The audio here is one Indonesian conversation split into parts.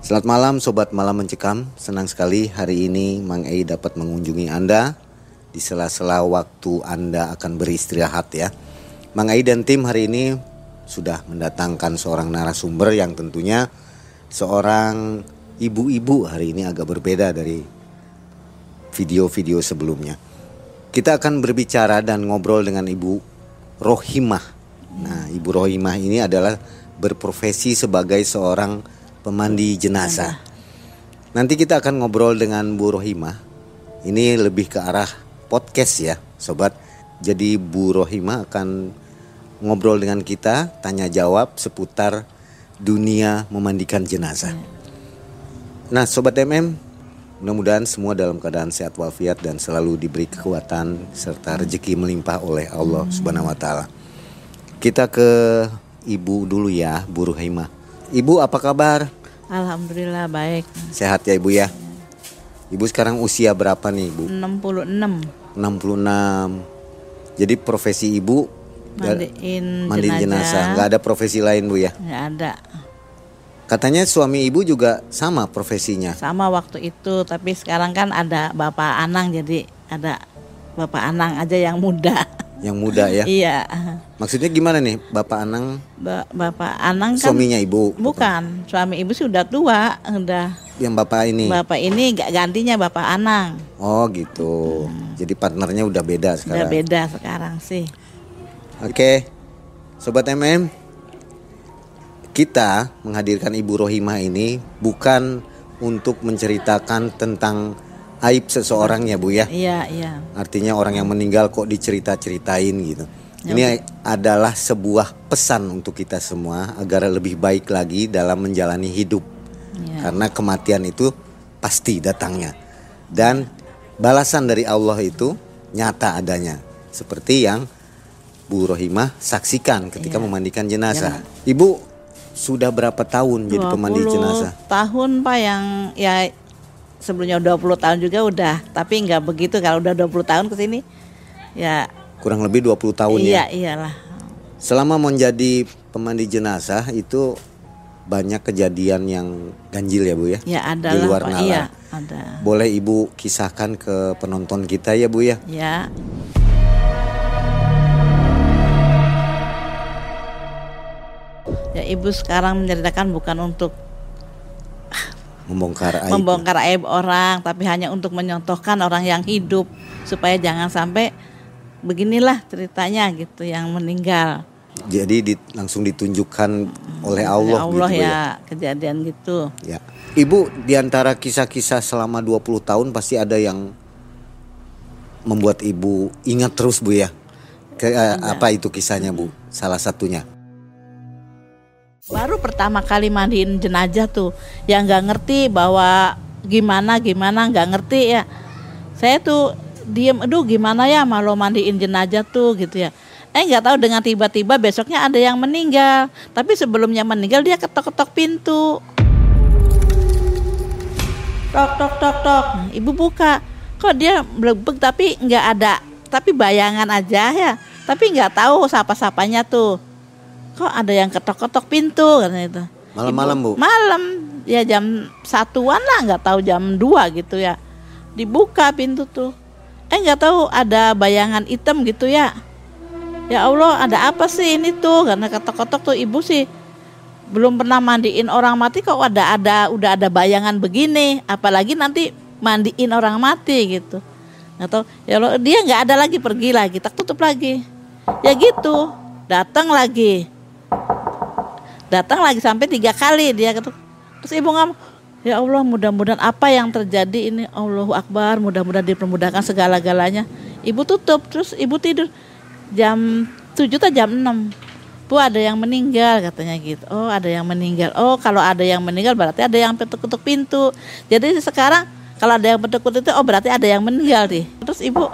Selamat malam Sobat Malam Mencekam. Senang sekali hari ini Mang Ei dapat mengunjungi Anda. Di sela-sela waktu Anda akan beristirahat ya. Mang Ei dan tim hari ini sudah mendatangkan seorang narasumber yang tentunya Seorang ibu-ibu hari ini agak berbeda dari video-video sebelumnya. Kita akan berbicara dan ngobrol dengan Ibu Rohimah. Nah Ibu Rohimah ini adalah berprofesi sebagai seorang pemandi jenazah. Nanti kita akan ngobrol dengan Bu Rohimah. Ini lebih ke arah podcast ya, sobat. Jadi Bu Rohimah akan ngobrol dengan kita, tanya jawab seputar dunia memandikan jenazah. Nah, sobat MM, mudah-mudahan semua dalam keadaan sehat walafiat dan selalu diberi kekuatan serta rezeki melimpah oleh Allah Subhanahu wa taala. Kita ke Ibu dulu ya, Bu Rohimah. Ibu apa kabar? Alhamdulillah baik. Sehat ya Ibu ya? Ibu sekarang usia berapa nih Ibu? 66. 66. Jadi profesi Ibu Mandiin mandi jenazah. jenazah. Nggak ada profesi lain Bu ya? Nggak ada. Katanya suami Ibu juga sama profesinya. Sama waktu itu, tapi sekarang kan ada Bapak Anang jadi ada Bapak Anang aja yang muda. Yang muda ya. iya. Maksudnya gimana nih Bapak Anang Ba- Bapak Anang kan suaminya Ibu? bukan, suami Ibu sudah tua, udah. Yang Bapak ini? Bapak ini gak gantinya Bapak Anang. Oh gitu. Jadi partnernya udah beda Udah sekarang. beda sekarang sih. Oke, Sobat MM, kita menghadirkan Ibu Rohimah ini bukan untuk menceritakan tentang aib seseorang ya Bu ya. Iya, iya. Artinya orang yang meninggal kok dicerita-ceritain gitu. Ini adalah sebuah pesan untuk kita semua agar lebih baik lagi dalam menjalani hidup. Iya. Karena kematian itu pasti datangnya. Dan balasan dari Allah itu nyata adanya. Seperti yang Bu Rohimah saksikan ketika Iya. memandikan jenazah. Ibu sudah berapa tahun jadi pemandi 20 jenazah? tahun Pak yang ya sebelumnya 20 tahun juga udah, tapi nggak begitu kalau udah 20 tahun ke sini. Ya, Kurang lebih 20 tahun iya ya. iyalah. Selama menjadi pemandi jenazah itu banyak kejadian yang ganjil ya Bu ya? Ya ada Di luar nalar. Iya, ada. Boleh Ibu kisahkan ke penonton kita ya Bu ya? Ya. Ya ibu sekarang menceritakan bukan untuk Membongkar aib. membongkar aib orang, tapi hanya untuk menyontohkan orang yang hidup supaya jangan sampai beginilah ceritanya gitu yang meninggal. Jadi di- langsung ditunjukkan oleh Oleh Allah, Allah gitu Bu ya kejadian gitu. ya. Ibu di antara kisah-kisah selama 20 tahun pasti ada yang membuat Ibu ingat terus Bu ya. Ke, eh, apa itu kisahnya Bu? Salah satunya. Baru pertama kali mandiin jenazah tuh, yang nggak ngerti bahwa gimana gimana nggak ngerti ya. Saya tuh diem aduh gimana ya malu mandiin jenazah tuh? Gitu ya. Eh nggak tahu dengan tiba-tiba besoknya ada yang meninggal. Tapi sebelumnya meninggal dia ketok-ketok pintu. Tok tok tok tok. Ibu buka. Kok dia belebek tapi nggak ada tapi bayangan aja ya. Tapi nggak tahu siapa-sapanya tuh kok ada yang ketok-ketok pintu? kan itu. Malam-malam, Bu? malam. Ya jam satuan lah nggak tahu jam dua gitu ya. Dibuka pintu tuh. Eh nggak tahu ada bayangan hitam gitu ya. Ya Allah ada apa sih ini tuh? Karena ketok-ketok tuh ibu sih belum pernah mandiin orang mati kok ada ada udah ada bayangan begini? Apalagi nanti mandiin orang mati gitu. Tahu. Ya Allah dia nggak ada lagi pergi lagi tak tutup lagi. Ya gitu. Datang lagi datang lagi sampai tiga kali dia ketuk terus ibu ngomong ya Allah mudah-mudahan apa yang terjadi ini Allahu Akbar mudah-mudahan dipermudahkan segala-galanya ibu tutup terus ibu tidur jam 7 atau jam 6 Bu ada yang meninggal katanya gitu. Oh ada yang meninggal. Oh kalau ada yang meninggal berarti ada yang ketuk-ketuk pintu. Jadi sekarang kalau ada yang ketuk-ketuk itu oh berarti ada yang meninggal nih. Terus ibu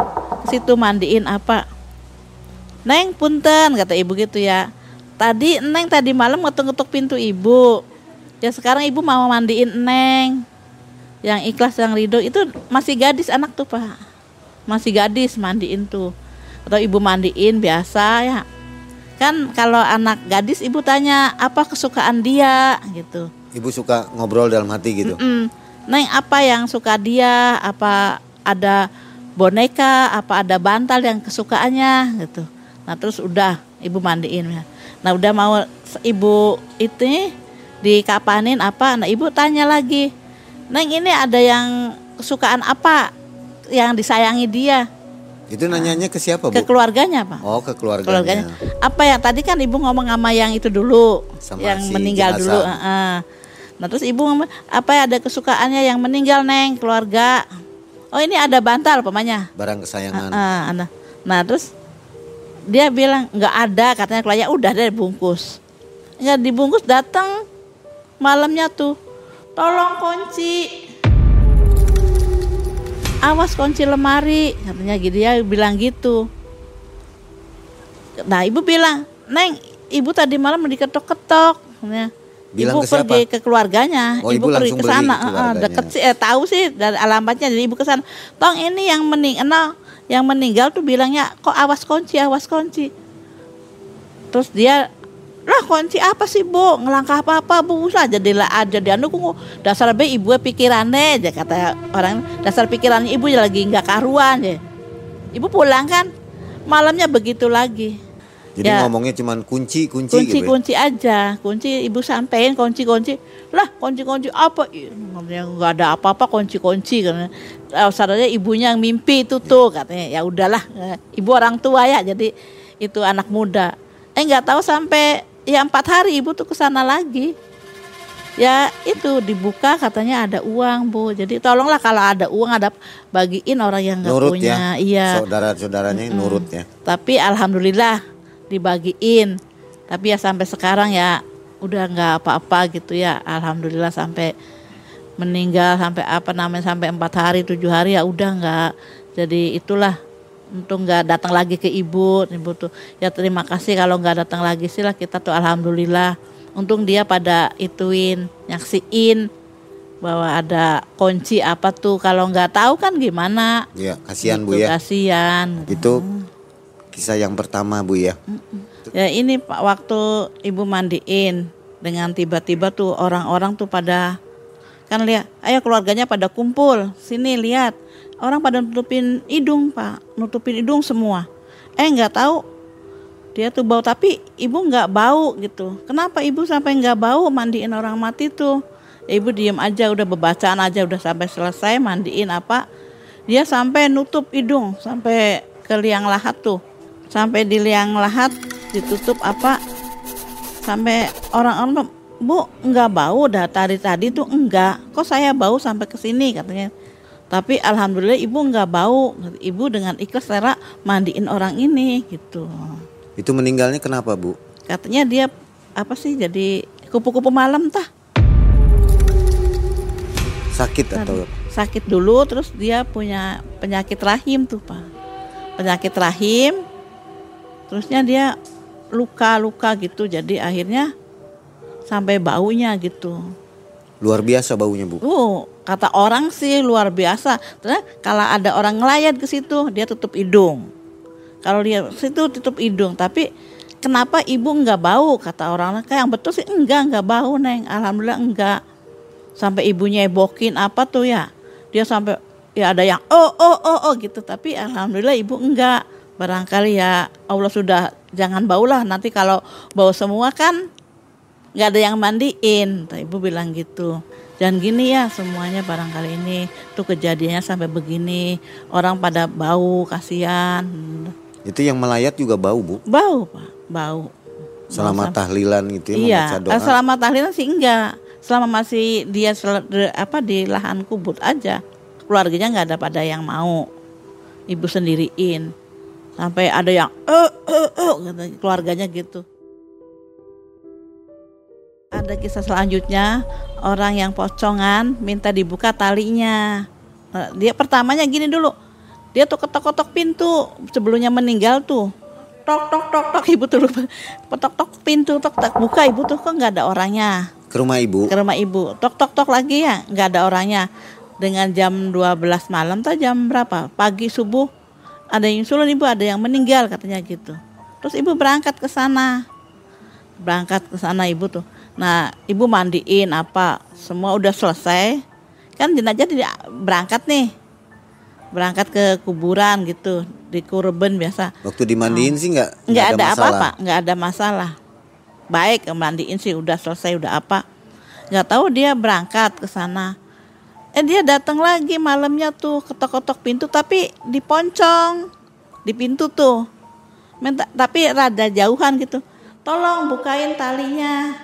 situ mandiin apa? Neng punten kata ibu gitu ya. Tadi Neng tadi malam ngetuk-ngetuk pintu ibu. Ya sekarang ibu mau mandiin Neng. Yang ikhlas yang ridho itu masih gadis anak tuh pak. Masih gadis mandiin tuh. Atau ibu mandiin biasa ya kan kalau anak gadis ibu tanya apa kesukaan dia gitu Ibu suka ngobrol dalam hati gitu. Mm, neng apa yang suka dia apa ada boneka apa ada bantal yang kesukaannya gitu nah terus udah ibu mandiin ya nah udah mau ibu itu dikapanin apa nah ibu tanya lagi neng ini ada yang kesukaan apa yang disayangi dia Itu nanyanya ke siapa, Bu? ke keluarganya pak Oh, ke keluarganya. keluarganya. Apa ya tadi kan ibu ngomong sama yang itu dulu, Sama yang si meninggal jenazah. dulu. heeh. Nah terus ibu ngomong apa ya ada kesukaannya yang meninggal neng keluarga. Oh ini ada bantal pemanya. Barang kesayangan. ada. Nah terus dia bilang nggak ada katanya keluarga udah deh bungkus. Nggak dibungkus datang malamnya tuh tolong kunci awas kunci lemari katanya gitu dia bilang gitu nah ibu bilang neng ibu tadi malam diketok-ketok katanya. Bilang ibu ke siapa? pergi ke keluarganya Oh, ibu, ibu pergi ke sana keluarganya. deket sih eh, tahu sih dari alamatnya jadi ibu ke sana tong ini yang mening nah, yang meninggal tuh bilangnya kok awas kunci awas kunci? Terus dia lah kunci apa sih bu? Ngelangkah apa apa bu usah jadilah aja dia kungu dasar be ibu pikirannya aja kata orang. Dasar pikirannya ibu lagi nggak karuan ya. Ibu pulang kan malamnya begitu lagi Jadi Ya. ngomongnya cuman kunci, kunci, kunci gitu. ya? kunci aja kunci ibu sampein kunci kunci lah kunci kunci apa nggak ada apa apa kunci kunci karena saudara ibunya yang mimpi itu tuh katanya ya udahlah Eh, ibu orang tua ya jadi itu anak muda eh nggak tahu sampai ya empat hari ibu tuh ke sana lagi ya itu dibuka katanya ada uang bu jadi tolonglah kalau ada uang ada bagiin orang yang nggak punya ya. iya Saudara-saudaranya nurut ya. tapi alhamdulillah dibagiin. Tapi ya sampai sekarang ya udah nggak apa-apa gitu ya. Alhamdulillah sampai meninggal sampai apa namanya sampai empat hari tujuh hari ya udah nggak. Jadi itulah untung nggak datang lagi ke ibu ibu tuh. Ya terima kasih kalau nggak datang lagi sih lah kita tuh alhamdulillah. Untung dia pada ituin nyaksiin bahwa ada kunci apa tuh. Kalau nggak tahu kan gimana? Ya, kasihan Bu Gitu, ya. kasihan. Itu kisah yang pertama Bu ya. Ya ini Pak waktu ibu mandiin dengan tiba-tiba tuh orang-orang tuh pada kan lihat, ayo keluarganya pada kumpul sini lihat orang pada nutupin hidung Pak, nutupin hidung semua. Eh nggak tahu dia tuh bau tapi ibu nggak bau gitu. Kenapa ibu sampai nggak bau mandiin orang mati tuh? Ibu diem aja udah bebacaan aja udah sampai selesai mandiin apa dia sampai nutup hidung sampai ke liang lahat tuh sampai di liang lahat ditutup apa? Sampai orang-orang bu nggak bau dah tadi tadi tuh enggak kok saya bau sampai ke sini? katanya. Tapi alhamdulillah ibu nggak bau. Ibu dengan ikhlas rela mandiin orang ini gitu. Itu meninggalnya kenapa Bu? katanya dia apa sih jadi kupu-kupu malam tah. Sakit atau sakit dulu terus dia punya penyakit rahim tuh pak. Penyakit rahim terusnya dia luka-luka gitu. Jadi akhirnya sampai baunya gitu. Luar biasa baunya, Bu. uh kata orang sih luar biasa. Terus kalau ada orang ngelayat ke situ dia tutup hidung. Kalau dia situ tutup hidung. Tapi kenapa ibu nggak bau? Kata orang kayak yang betul sih enggak nggak bau neng. Alhamdulillah enggak. Sampai ibunya ebokin apa tuh ya. Dia sampai ya ada yang oh oh oh oh gitu. Tapi alhamdulillah ibu enggak barangkali ya Allah sudah jangan baulah. Nanti kalau bau semua kan nggak ada yang mandiin. Tuh, ibu bilang gitu. Jangan gini ya semuanya barangkali ini tuh kejadiannya sampai begini. Orang pada bau kasihan. Itu yang melayat juga bau, Bu. bau pak. Bau. Selama tahlilan gitu ya iya. membaca doa. eh, selama tahlilan sih enggak. Selama masih dia sel- apa di lahan kubur aja keluarganya nggak ada pada yang mau. Ibu sendiriin sampai ada yang eh eh eh keluarganya gitu. Ada kisah selanjutnya. Orang yang pocongan minta dibuka talinya. Nah, dia pertamanya gini dulu. Dia tuh ketok-ketok pintu sebelumnya meninggal tuh. Tok tok tok tok ibu tuh petok tok pintu tok tok buka ibu tuh kok nggak ada orangnya? Ke rumah Ibu. ke rumah ibu. Tok tok tok lagi ya nggak ada orangnya. Dengan jam 12 malam tuh jam berapa? Pagi subuh ada yang nyusulin ibu ada yang meninggal katanya gitu. Terus ibu berangkat ke sana. Berangkat ke sana ibu tuh. Nah ibu mandiin apa semua udah selesai. Kan jenazah tidak berangkat nih. Berangkat ke kuburan gitu di kurban biasa. Waktu dimandiin sih nggak nggak ada apa-apa nggak ada masalah. Baik mandiin sih udah selesai udah apa. Nggak tahu dia berangkat ke sana eh dia datang lagi malamnya tuh ketok-ketok pintu tapi diponcong di pintu tuh. Minta tapi rada jauhan gitu. Tolong bukain talinya.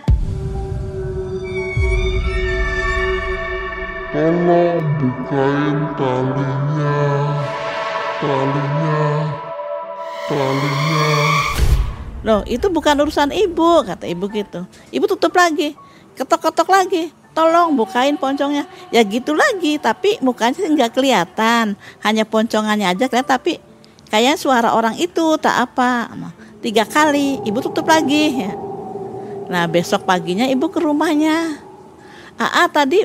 Tolong bukain talinya, talinya, talinya. Loh itu bukan urusan ibu kata ibu gitu. Ibu tutup lagi Ketok-ketok lagi Tolong bukain poncongnya Ya gitu lagi Tapi mukanya nggak kelihatan Hanya poncongannya aja kelihatan Tapi kayaknya suara orang itu tak apa Tiga kali Ibu tutup lagi ya. Nah besok paginya ibu ke rumahnya Aa tadi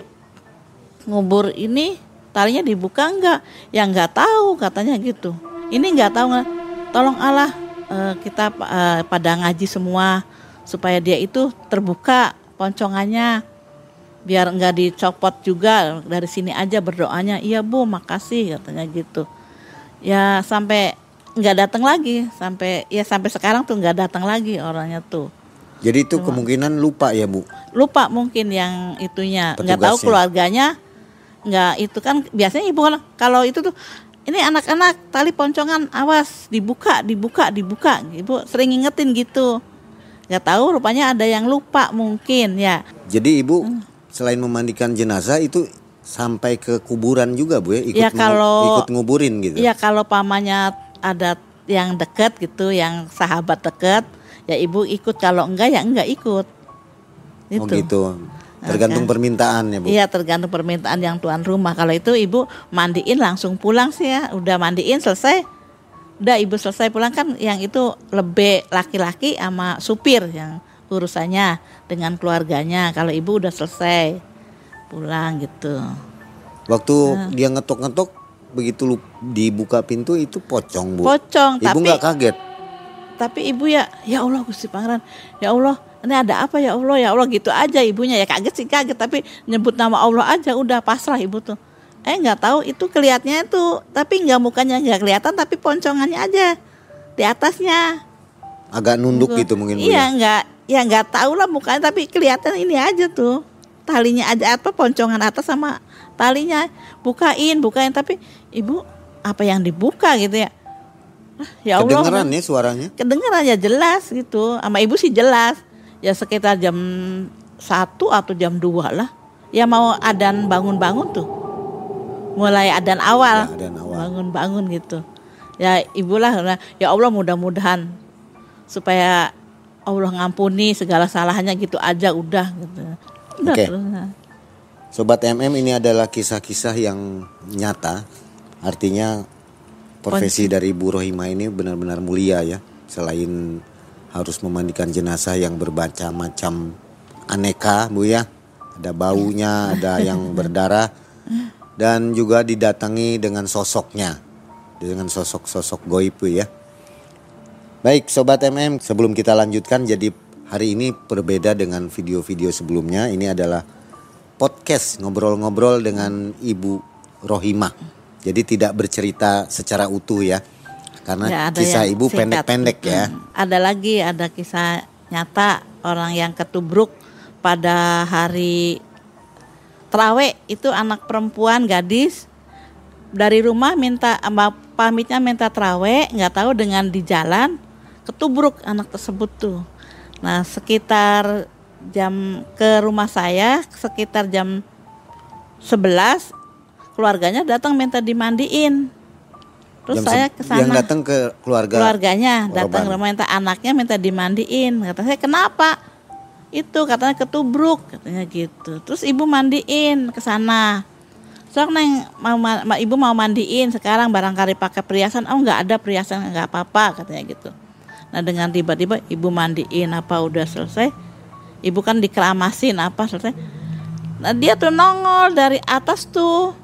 ngubur ini talinya dibuka enggak? Ya nggak tahu katanya gitu. Ini nggak tahu nggak. Tolong Allah eh, kita eh, pada ngaji semua supaya dia itu terbuka poncongannya biar nggak dicopot juga dari sini aja berdoanya. Iya bu, makasih katanya gitu. Ya sampai nggak datang lagi sampai ya sampai sekarang tuh nggak datang lagi orangnya tuh Jadi itu kemungkinan lupa ya, Bu. lupa mungkin yang itunya nggak tahu keluarganya nggak itu kan biasanya ibu kalau- kalau itu tuh ini anak-anak tali poncongan awas dibuka dibuka dibuka ibu sering ngingetin gitu nggak tahu rupanya ada yang lupa mungkin ya Jadi Ibu Hmm. Selain memandikan jenazah itu sampai ke kuburan juga, Bu ya, ikut Ya, ngu- kalau- ikut nguburin gitu. Iya kalau pamannya ada yang deket gitu yang sahabat deket ya ibu ikut kalau enggak ya enggak ikut Oh gitu. Tergantung permintaan ya, Bu. Iya tergantung permintaan yang tuan rumah. Kalau itu ibu mandiin langsung pulang sih ya. Udah mandiin selesai. Udah ibu selesai pulang kan yang itu lebih laki-laki sama supir yang urusannya dengan keluarganya. Kalau ibu udah selesai pulang gitu. Waktu Nah. dia ngetok-ngetok begitu lu dibuka pintu itu pocong, Bu. Pocong Ibu tapi nggak kaget. tapi ibu ya ya Allah Gusti Pangeran ya Allah ini ada apa ya Allah ya Allah gitu aja ibunya ya kaget sih kaget tapi nyebut nama Allah aja udah pasrah ibu tuh eh nggak tahu itu kelihatannya tuh tapi nggak mukanya nggak kelihatan tapi poncongannya aja di atasnya Agak nunduk gitu mungkin, Bu. iya ya. nggak ya nggak tahu lah mukanya tapi kelihatan ini aja tuh. Talinya aja apa? Poncongan atas sama talinya. Bukain bukain. Tapi ibu apa yang dibuka? Gitu ya. Ah, ya Allah. Kedengeran ya suaranya? kedengeran ya jelas gitu. Sama ibu sih jelas. Ya sekitar jam satu atau jam 2 lah. Ya mau adan bangun-bangun tuh. Mulai adan awal. Ya, bangun-bangun gitu. Ya ibulah ya Allah mudah-mudahan supaya Allah ngampuni segala salahnya gitu aja udah gitu udah terus, nah. Sobat MM ini adalah kisah-kisah yang nyata. Artinya profesi dari Bu Rohima ini benar-benar mulia ya. Selain harus memandikan jenazah yang bermacam-macam aneka Bu ya. Ada baunya, ada yang berdarah dan juga didatangi dengan sosoknya. Dengan sosok-sosok goib Bu ya. Baik Sobat MM sebelum kita lanjutkan jadi hari ini berbeda dengan video-video sebelumnya. Ini adalah podcast ngobrol-ngobrol dengan Ibu Rohimah. Jadi tidak bercerita secara utuh ya. Karena Ya, kisah Ibu pendek-pendek ya. Ada lagi ada kisah nyata orang yang ketubruk pada hari Terawih itu anak perempuan gadis dari rumah minta pamitnya minta terawih nggak tahu dengan di jalan ketubruk anak tersebut tuh. Nah sekitar jam ke rumah saya sekitar jam 11 keluarganya datang minta dimandiin. Terus Jam saya ke sana. Yang datang ke keluarga. keluarganya datang rumah minta anaknya minta dimandiin. Kata saya kenapa? Itu katanya ketubruk katanya gitu. Terus ibu mandiin ke sana. Soalnya neng mau ma- ma- ibu mau mandiin sekarang barangkali pakai perhiasan. Oh nggak ada perhiasan nggak apa-apa katanya gitu nah dengan tiba-tiba ibu mandiin apa udah selesai ibu kan dikeramasin apa selesai nah dia tuh nongol dari atas tuh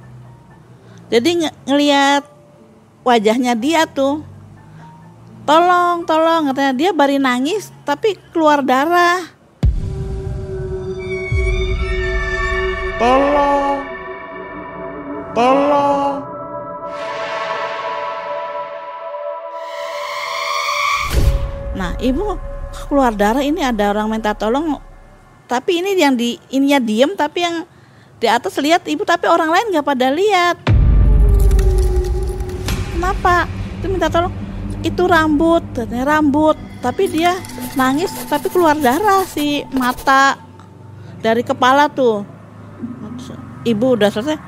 jadi nge- ngelihat wajahnya dia tuh tolong tolong katanya dia bari nangis tapi keluar darah Tolong. Tolong. Nah ibu keluar darah ini ada orang minta tolong tapi ini yang di ininya diem tapi yang di atas lihat ibu tapi orang lain nggak pada lihat. Kenapa? Itu minta tolong. Itu rambut katanya rambut tapi dia nangis tapi keluar darah si mata dari kepala tuh. Ibu udah selesai?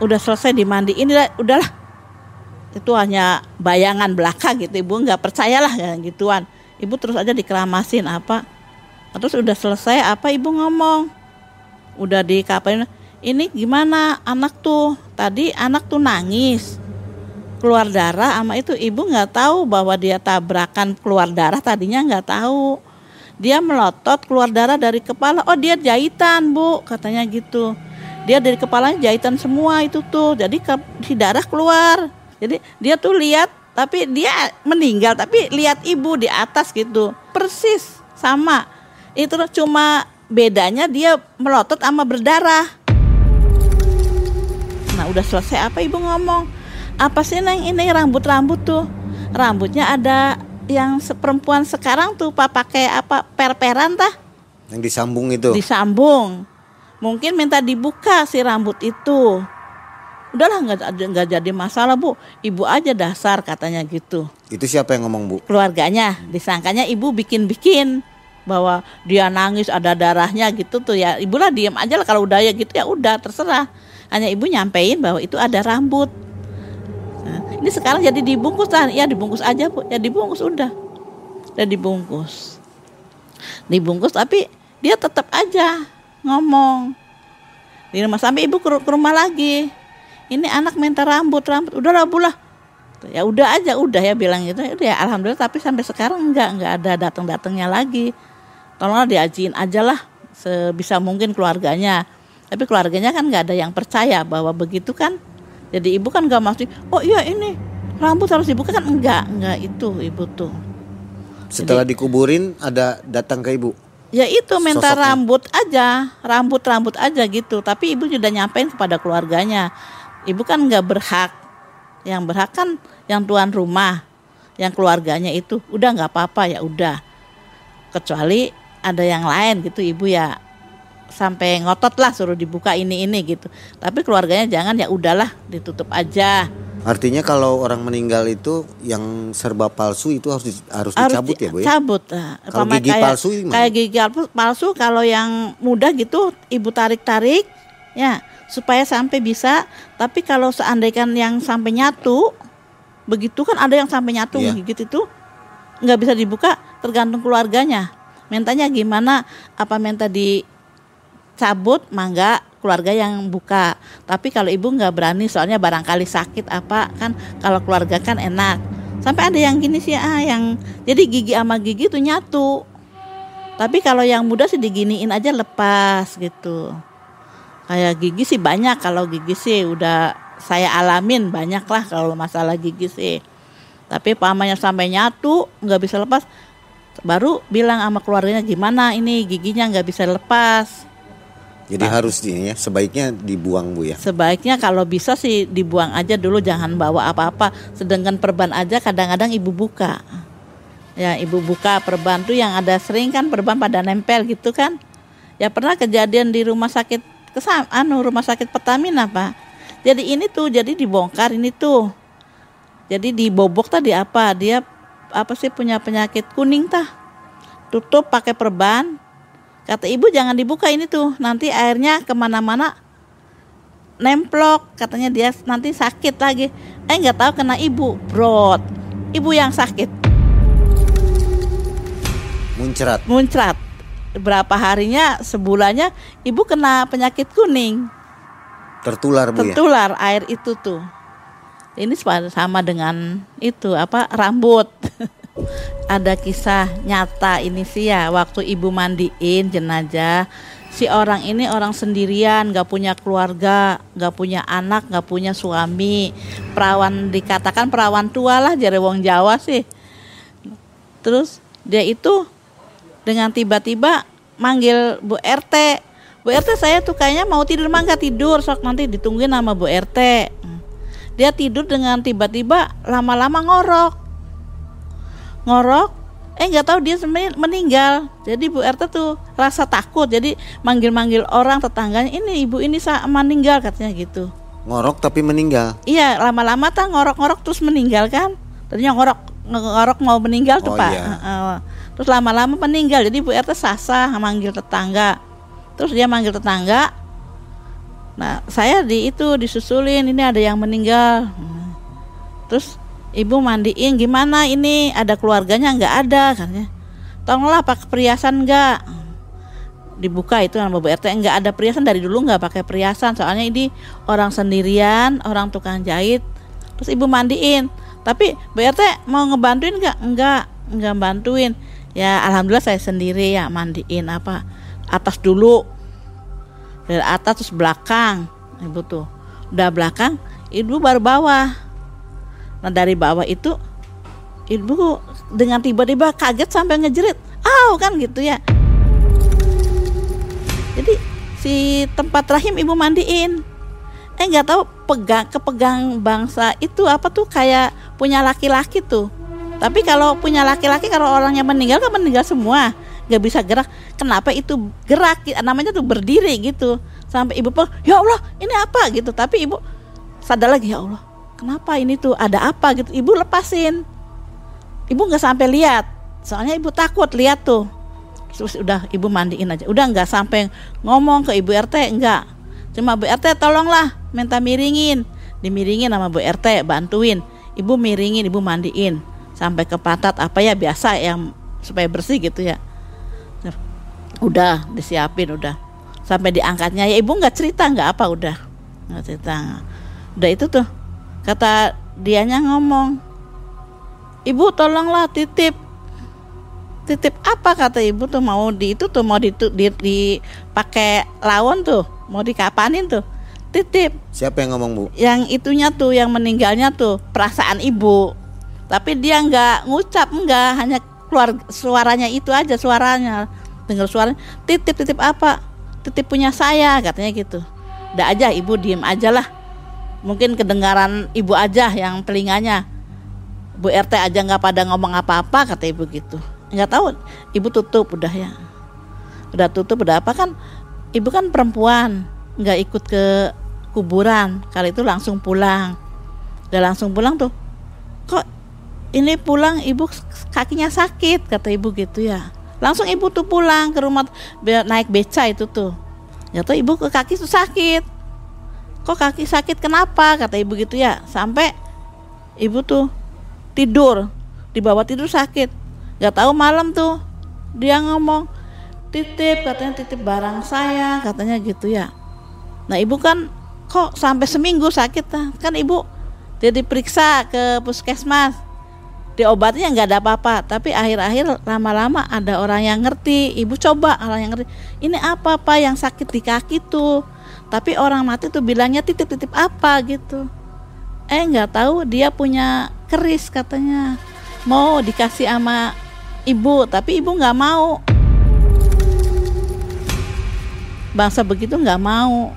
Udah selesai dimandiin udah udahlah itu hanya bayangan belaka gitu ibu nggak percayalah kayak gituan. Ibu terus aja dikeramasin apa? Terus udah selesai apa ibu ngomong? Udah dikapain ini gimana anak tuh? Tadi anak tuh nangis keluar darah sama itu. Ibu nggak tahu bahwa dia tabrakan keluar darah tadinya nggak tahu. Dia melotot keluar darah dari kepala. Oh dia jahitan bu katanya gitu. Dia dari kepalanya jahitan semua itu tuh jadi si darah keluar jadi dia tuh lihat tapi dia meninggal tapi lihat ibu di atas gitu. Persis sama. Itu cuma bedanya dia melotot sama berdarah. Nah udah selesai apa ibu ngomong? Apa sih neng ini rambut-rambut tuh? Rambutnya ada yang perempuan sekarang tuh pak pakai apa per-peran tah? Yang disambung itu. disambung. Mungkin minta dibuka si rambut itu udahlah nggak nggak jadi masalah bu. Ibu aja dasar katanya gitu. Itu siapa yang ngomong Bu? keluarganya. Disangkanya ibu bikin-bikin bahwa dia nangis ada darahnya gitu tuh ya. Ibu lah diem aja lah kalau udah ya gitu ya udah terserah. Hanya ibu nyampein bahwa itu ada rambut. Nah, ini sekarang jadi dibungkus lah ya dibungkus aja bu. Ya dibungkus udah. Udah dibungkus. Dibungkus tapi dia tetap aja ngomong. Di rumah sampai ibu ke rumah lagi ini anak minta rambut rambut. Udah lah bu lah. Ya udah aja udah ya bilang gitu. Ya alhamdulillah tapi sampai sekarang enggak enggak ada datang datangnya lagi. Tolonglah diajiin aja lah sebisa mungkin keluarganya. Tapi keluarganya kan nggak ada yang percaya bahwa begitu kan? Jadi ibu kan nggak mesti oh iya ini rambut harus dibuka. Kan enggak enggak itu ibu tuh. Setelah dikuburin ada datang ke Ibu. ya itu minta Sosoknya. rambut aja rambut rambut aja gitu. Tapi ibu sudah nyampein kepada keluarganya ibu kan nggak berhak yang berhak kan yang tuan rumah yang keluarganya itu udah nggak apa-apa ya udah kecuali ada yang lain gitu ibu ya sampai ngotot lah suruh dibuka ini ini gitu tapi keluarganya jangan ya udahlah ditutup aja Artinya kalau orang meninggal itu yang serba palsu itu harus harus harus dicabut ya Bu ya? cabut nah. Kalau gigi kayak, palsu gimana? kayak gigi palsu, palsu kalau yang mudah gitu ibu tarik tarik ya supaya sampai bisa tapi kalau seandainya yang sampai nyatu begitu kan ada yang sampai nyatu Iya. gigit itu nggak bisa dibuka tergantung keluarganya. Mintanya gimana? Apa minta dicabut mangga keluarga yang buka. Tapi kalau ibu nggak berani soalnya barangkali sakit apa kan kalau keluarga kan enak. Sampai ada yang gini sih ah yang jadi gigi sama gigi tuh nyatu. Tapi kalau yang muda sih diginiin aja lepas gitu kayak gigi sih banyak. Kalau gigi sih udah saya alamin banyak lah kalau masalah gigi sih. Tapi pamannya sampai nyatu nggak bisa lepas. Baru bilang sama keluarganya gimana ini giginya nggak bisa lepas? Jadi harus ini ya sebaiknya dibuang Bu ya. sebaiknya kalau bisa sih dibuang aja dulu jangan bawa apa-apa. Sedangkan perban aja kadang-kadang ibu buka. Ya ibu buka perban tuh yang ada sering kan perban pada nempel gitu kan. Ya pernah kejadian di rumah sakit kesam anu rumah sakit Pertamina pak. Jadi ini tuh jadi dibongkar ini tuh. Jadi dibobok tadi apa? Dia apa sih punya penyakit kuning tah. Tutup pakai perban. Kata ibu jangan dibuka ini tuh. Nanti airnya ke mana-mana nemplok. Katanya dia nanti sakit lagi. Eh nggak tahu kena ibu. Brot. Ibu yang sakit. Muncrat. muncrat berapa harinya sebulannya ibu kena penyakit kuning. Tertular Bu ya. tertular air itu tuh. Ini sama- sama dengan itu apa rambut. Ada kisah nyata ini sih ya waktu ibu mandiin jenazah si orang ini orang sendirian nggak punya keluarga nggak punya anak nggak punya suami. Perawan dikatakan perawan tua lah jare wong Jawa sih. Terus dia itu dengan tiba-tiba manggil Bu RT Bu RT saya tuh kayaknya mau tidur mah nggak tidur. Sok nanti ditungguin sama Bu RT dia tidur dengan tiba-tiba lama-lama ngorok. Ngorok eh nggak tahu dia sebenarnya meninggal. Jadi Bu RT tuh rasa takut. Jadi manggil-manggil orang tetangganya ini ibu ini sa meninggal katanya gitu. Ngorok tapi meninggal. Iya, lama-lama tak ngorok-ngorok terus meninggal kan. Tadinya ngorok ngorok mau meninggal tuh, Oh, Pak. iya. Terus lama-lama meninggal. Jadi Bu RT sasa manggil tetangga. Terus dia manggil tetangga. Nah, saya di itu disusulin ini ada yang meninggal. Terus ibu mandiin gimana ini ada keluarganya nggak ada katanya. Tolonglah pakai perhiasan enggak dibuka itu sama Bu RT nggak ada perhiasan dari dulu nggak pakai perhiasan soalnya ini orang sendirian orang tukang jahit terus ibu mandiin tapi Bu RT mau ngebantuin nggak nggak nggak bantuin ya alhamdulillah saya sendiri ya mandiin apa atas dulu. Dari atas terus belakang ibu tuh. Udah belakang ibu baru bawah. Nah dari bawah itu ibu dengan tiba-tiba kaget sampai ngejerit. Aw kan gitu ya. Jadi si tempat rahim ibu mandiin. Eh nggak tahu pegang kepegang bangsa itu apa tuh kayak punya laki-laki tuh tapi kalau punya laki-laki kalau orangnya meninggal kan meninggal semua. Nggak bisa gerak. Kenapa itu gerak? Namanya tuh berdiri gitu. Sampai ibu pun ya Allah ini apa? Gitu. Tapi ibu sadar lagi ya Allah kenapa ini tuh? Ada apa? Gitu. Ibu lepasin. Ibu nggak sampai lihat. Soalnya ibu takut lihat tuh. Terus udah ibu mandiin aja. Udah nggak sampai ngomong ke ibu RT enggak cuma Bu RT tolonglah minta miringin. Dimiringin sama Bu RT bantuin. Ibu miringin ibu mandiin sampai ke pantat apa ya biasa yang supaya bersih gitu ya. Udah disiapin udah. Sampai diangkatnya ya ibu nggak cerita nggak apa udah. Nggak cerita. Udah itu tuh kata dianya ngomong ibu tolonglah titip. Titip apa? kata ibu tuh mau di itu tuh mau di, di, dipakai lawon tuh mau dikapanin tuh. Titip. Siapa yang ngomong Bu? yang itunya tuh yang meninggalnya tuh perasaan ibu tapi dia nggak ngucap nggak hanya keluar suaranya itu aja suaranya. Dengar suaranya titip titip apa? Titip punya saya katanya gitu. Udah aja ibu diem aja lah. Mungkin kedengaran ibu aja yang telinganya. Bu RT aja nggak pada ngomong apa-apa kata ibu gitu. Nggak tahu ibu tutup udah ya. Udah tutup udah apa? Kan ibu kan perempuan nggak ikut ke kuburan. Kali itu langsung pulang. Udah langsung pulang tuh. Kok ini pulang ibu kakinya sakit kata ibu gitu ya. Langsung ibu tuh pulang ke rumah naik beca itu tuh. Ya tuh ibu ke kaki tuh sakit. Kok kaki sakit kenapa? Kata ibu gitu ya. Sampai ibu tuh tidur di bawah tidur sakit. Nggak tahu malam tuh dia ngomong titip katanya titip barang saya katanya gitu ya. Nah ibu kan kok sampai seminggu sakit kan ibu dia diperiksa ke puskesmas diobatnya nggak ada apa-apa tapi akhir-akhir lama-lama ada orang yang ngerti. Ibu coba orang yang ngerti ini apa apa yang sakit di kaki tuh? Tapi orang mati tuh bilangnya titip-titip apa? gitu. Eh nggak tahu dia punya keris katanya. Mau dikasih sama ibu tapi ibu nggak mau. Bangsa begitu nggak mau.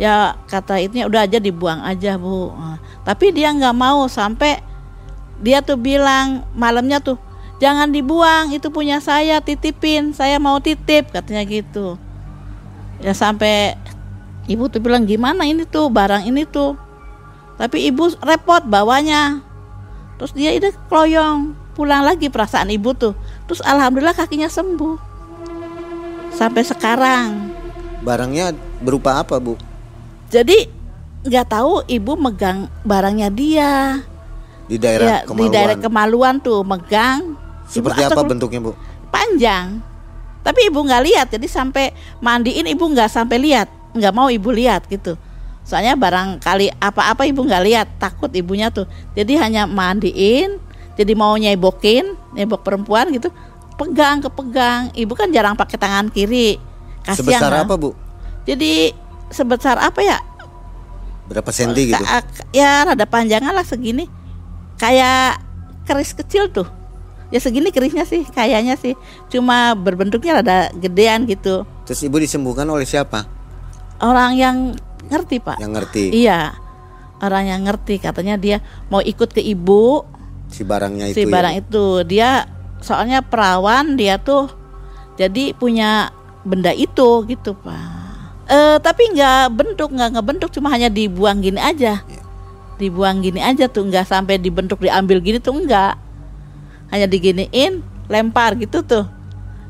Ya kata itu udah aja dibuang aja bu. Nah, tapi dia nggak mau sampai dia tuh bilang malamnya tuh jangan dibuang itu punya saya titipin saya mau titip katanya gitu. Ya sampai ibu tuh bilang gimana ini tuh barang ini tuh? Tapi ibu repot bawanya. Terus dia itu kloyong pulang lagi perasaan ibu tuh. Terus alhamdulillah kakinya sembuh. Sampai sekarang. Barangnya berupa apa bu? jadi nggak tahu ibu megang barangnya dia Di daerah ya, Kemaluan. di daerah kemaluan. tuh megang. Ibu Seperti apa astagfirullah, bentuknya bu? panjang. Tapi ibu nggak lihat jadi sampai mandiin ibu nggak sampai lihat. Nggak mau ibu lihat gitu. Soalnya barangkali apa-apa ibu nggak lihat takut ibunya tuh. Jadi hanya mandiin jadi mau nyebokin nyebok perempuan gitu. Pegang kepegang. Ibu kan jarang pakai tangan kiri. Kasihan Sebesar apa bu? jadi sebesar apa ya? Berapa senti gitu? Ya rada panjangan lah segini kayak keris kecil tuh. Ya segini kerisnya sih kayaknya sih. Cuma berbentuknya rada gedean gitu. Terus ibu disembuhkan oleh siapa? orang yang ngerti pak. Yang ngerti? Iya. Orang yang ngerti. Katanya dia mau ikut ke ibu. Si barangnya itu si ya, barang Bu? itu. Dia soalnya perawan dia tuh jadi punya benda itu gitu pak. Eh tapi nggak bentuk nggak ngebentuk cuma hanya dibuang gini aja. Iya. Dibuang gini aja tuh nggak sampai dibentuk diambil gini tuh enggak hanya diginiin lempar gitu tuh.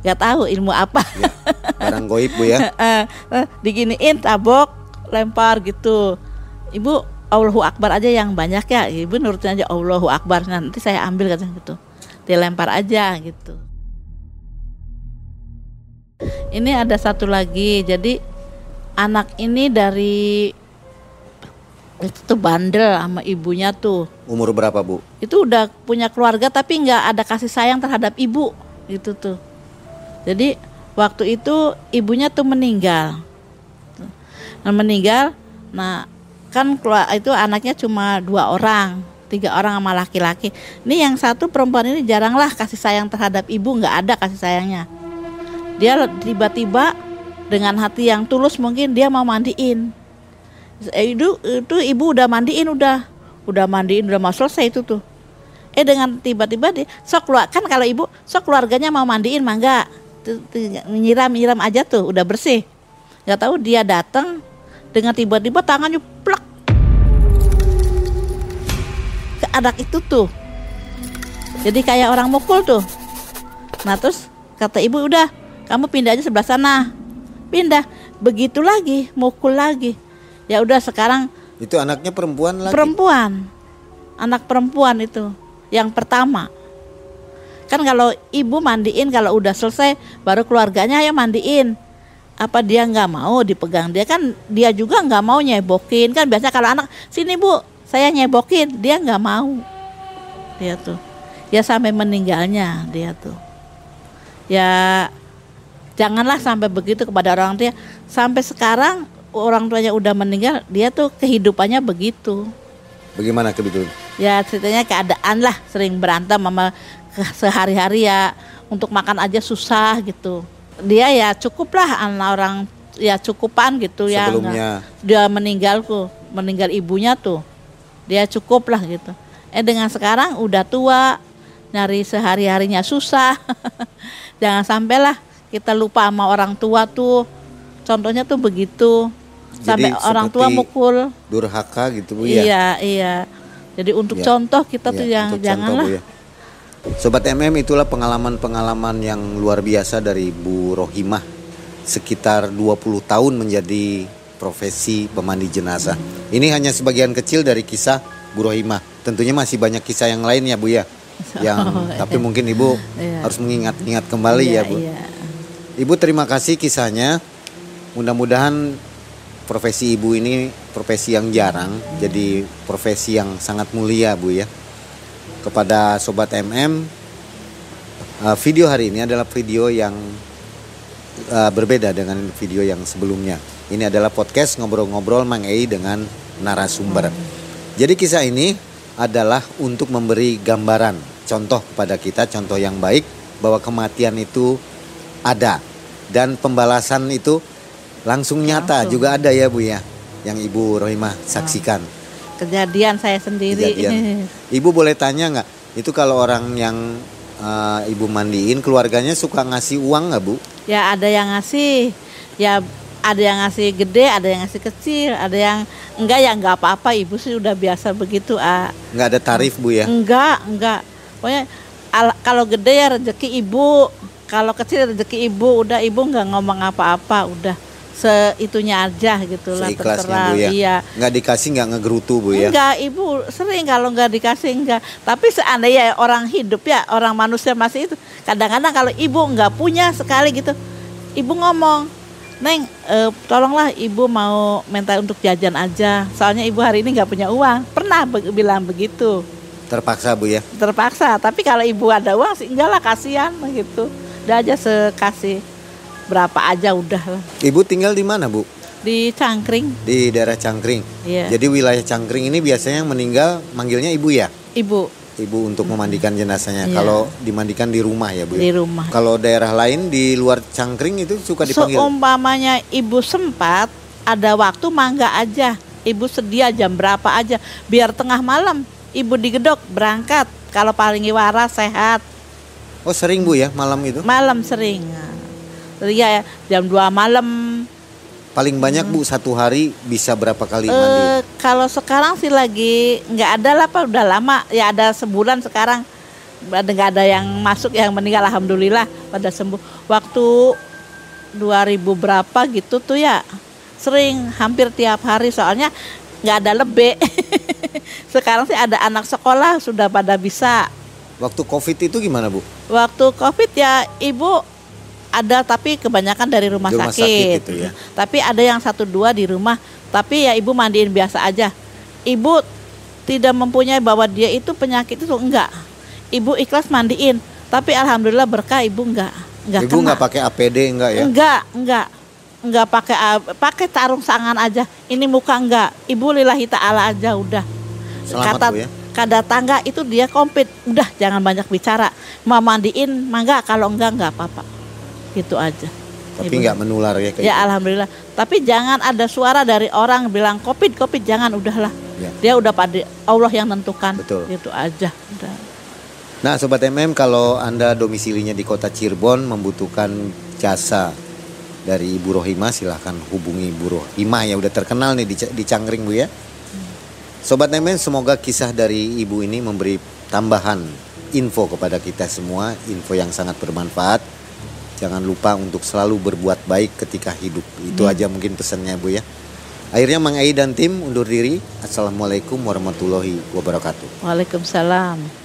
Nggak tahu ilmu apa. Ya, barang goib bu ya. Eh, eh, diginiin tabok lempar gitu. Ibu Allahu Akbar aja yang banyak ya. Ibu nurutin aja Allahu Akbar. Nanti saya ambil katanya gitu. Dilempar aja gitu. Ini ada satu lagi. Jadi anak ini dari itu tuh bandel sama ibunya tuh. Umur berapa bu? itu udah punya keluarga tapi nggak ada kasih sayang terhadap ibu gitu tuh. Jadi waktu itu ibunya tuh meninggal. Nah meninggal nah kan keluar itu anaknya cuma dua orang tiga orang sama laki-laki. Ini yang satu perempuan ini jaranglah kasih sayang terhadap ibu nggak ada kasih sayangnya. Dia tiba-tiba dengan hati yang tulus mungkin dia mau mandiin itu itu ibu udah mandiin udah. Udah mandiin udah mau selesai itu tuh. Eh dengan tiba-tiba dia sok keluar kan kalau ibu sok keluarganya mau mandiin tuh, nyiram nyiram aja tuh udah bersih. Nggak tahu dia datang dengan tiba-tiba tangannya plak. Ke anak itu tuh. Jadi kayak orang mukul tuh. Nah terus kata ibu udah kamu pindah aja sebelah sana. Pindah. Begitu lagi mukul lagi ya udah sekarang Itu anaknya perempuan lagi. perempuan. Anak perempuan itu yang pertama. Kan kalau ibu mandiin kalau udah selesai baru keluarganya ya mandiin. Apa dia nggak mau dipegang? Dia kan dia juga nggak mau nyebokin. Kan biasanya kalau anak sini bu saya nyebokin. Dia nggak mau. Dia tuh ya sampai meninggalnya dia tuh. Ya janganlah sampai begitu kepada orang tua. Sampai sekarang orang tuanya udah meninggal dia tuh kehidupannya begitu. Bagaimana kebetulan? ya ceritanya keadaan lah sering berantem sama sehari-hari ya. Untuk makan aja susah gitu. Dia ya cukup lah anak orang ya cukupan gitu ya Sebelumnya. nggak- dia meninggal tuh meninggal ibunya tuh. Dia cukup lah gitu. Eh dengan sekarang udah tua nyari sehari harinya susah. Jangan sampailah kita lupa sama orang tua tuh. Contohnya tuh begitu sampai Jadi orang tua mukul Durhaka gitu bu ya. Iya, iya. Jadi untuk Iya. contoh kita tuh Iya, yang untuk contoh, janganlah. Bu, ya. Sobat MM itulah pengalaman-pengalaman yang luar biasa dari Bu Rohimah sekitar 20 tahun menjadi profesi pemandi jenazah. Ini hanya sebagian kecil dari kisah Bu Rohimah. Tentunya masih banyak kisah yang lain ya Bu ya. Yang tapi mungkin Ibu Iya. harus mengingat-ingat kembali Iya, ya Bu. Iya. Ibu terima kasih kisahnya. Mudah-mudahan profesi ibu ini profesi yang jarang, jadi profesi yang sangat mulia bu ya. Kepada sobat MM, video hari ini adalah video yang uh, berbeda dengan video yang sebelumnya. Ini adalah podcast ngobrol-ngobrol Mang Ei dengan narasumber. Jadi kisah ini adalah untuk memberi gambaran, contoh kepada kita, contoh yang baik bahwa kematian itu ada dan pembalasan itu langsung nyata Langsung. juga ada ya Bu ya, yang Ibu Rohimah saksikan. Kejadian saya sendiri. Kejadian. Ibu boleh tanya nggak? Itu kalau orang yang uh, Ibu mandiin keluarganya suka ngasih uang nggak Bu? ya ada yang ngasih, ya ada yang ngasih gede, ada yang ngasih kecil, ada yang enggak ya enggak apa-apa. Ibu sih udah biasa begitu. Ah. Nggak ada tarif Bu ya? Enggak, enggak. Pokoknya al- kalau gede ya rezeki ibu, kalau kecil rezeki ibu, udah ibu nggak ngomong apa-apa, udah seitunya aja gitu lah terserah. Bu ya. Iya. Nggak dikasih nggak ngegerutu Bu ya? Enggak, ibu sering kalau enggak dikasih enggak. Tapi seandainya orang hidup ya, orang manusia masih itu. Kadang-kadang kalau ibu enggak punya sekali gitu, ibu ngomong, Neng, eh, tolonglah ibu mau minta untuk jajan aja. Soalnya ibu hari ini nggak punya uang. Pernah be- bilang begitu, Terpaksa Bu ya? terpaksa. Tapi kalau ibu ada uang sih enggak lah kasihan gitu. Udah aja sekasih berapa aja udah lah. Ibu tinggal di mana Bu? Di Cangkring, Di daerah Cangkring. Iya. Jadi wilayah Cangkring ini biasanya yang meninggal manggilnya ibu ya? ibu Ibu untuk memandikan jenazahnya. Iya. Kalau dimandikan di rumah ya Bu di ya? rumah. Kalau daerah lain di luar Cangkring itu suka dipanggil? Seumpamanya ibu sempat ada waktu mangga aja. Ibu sedia jam berapa aja biar tengah malam ibu digedok berangkat kalau paling waras sehat Oh sering Bu ya malam itu? malam sering. Iya ya jam 2 malam. Paling banyak Bu satu hari bisa berapa kali Eh mandi? kalau sekarang sih lagi nggak ada lah Pak udah lama ya ada sebulan sekarang nggak ada yang masuk yang meninggal alhamdulillah pada sembuh. Waktu 2000 berapa gitu tuh ya sering hampir tiap hari soalnya nggak ada lebih. sekarang sih ada anak sekolah sudah pada bisa. Waktu COVID itu gimana Bu? Waktu covid ya ibu ada tapi kebanyakan dari rumah, rumah sakit. sakit itu ya. Tapi ada yang satu dua di rumah. Tapi ya ibu mandiin biasa aja. Ibu tidak mempunyai bahwa dia itu penyakit itu enggak. Ibu ikhlas mandiin. Tapi alhamdulillah berkah ibu enggak. Enggak Ibu kena. nggak pakai APD enggak ya? Enggak, enggak. Enggak pakai pakai tarung tangan aja. Ini muka enggak. Ibu lillahi taala aja udah. Selamat, Kata Bu, ya. kada tangga itu dia komplit. Udah jangan banyak bicara. Mau mandiin mangga kalau enggak enggak apa-apa. Gitu aja. Tapi nggak menular ya kayak Ya alhamdulillah. Tapi jangan ada suara dari orang bilang covid covid jangan udahlah. Ya. Dia udah pada Allah yang nentukan. Betul. Gitu aja. Udah. Nah, sobat MM, kalau Anda domisilinya di kota Cirebon membutuhkan jasa dari Ibu Rohimah, silahkan hubungi Ibu Rohimah yang udah terkenal nih di, di Cangkring, Bu ya. Sobat MM, semoga kisah dari Ibu ini memberi tambahan info kepada kita semua, info yang sangat bermanfaat. Jangan lupa untuk selalu berbuat baik ketika hidup. Itu aja mungkin pesannya, Bu ya. Akhirnya Mang Ai dan tim undur diri. Assalamualaikum warahmatullahi wabarakatuh. Waalaikumsalam.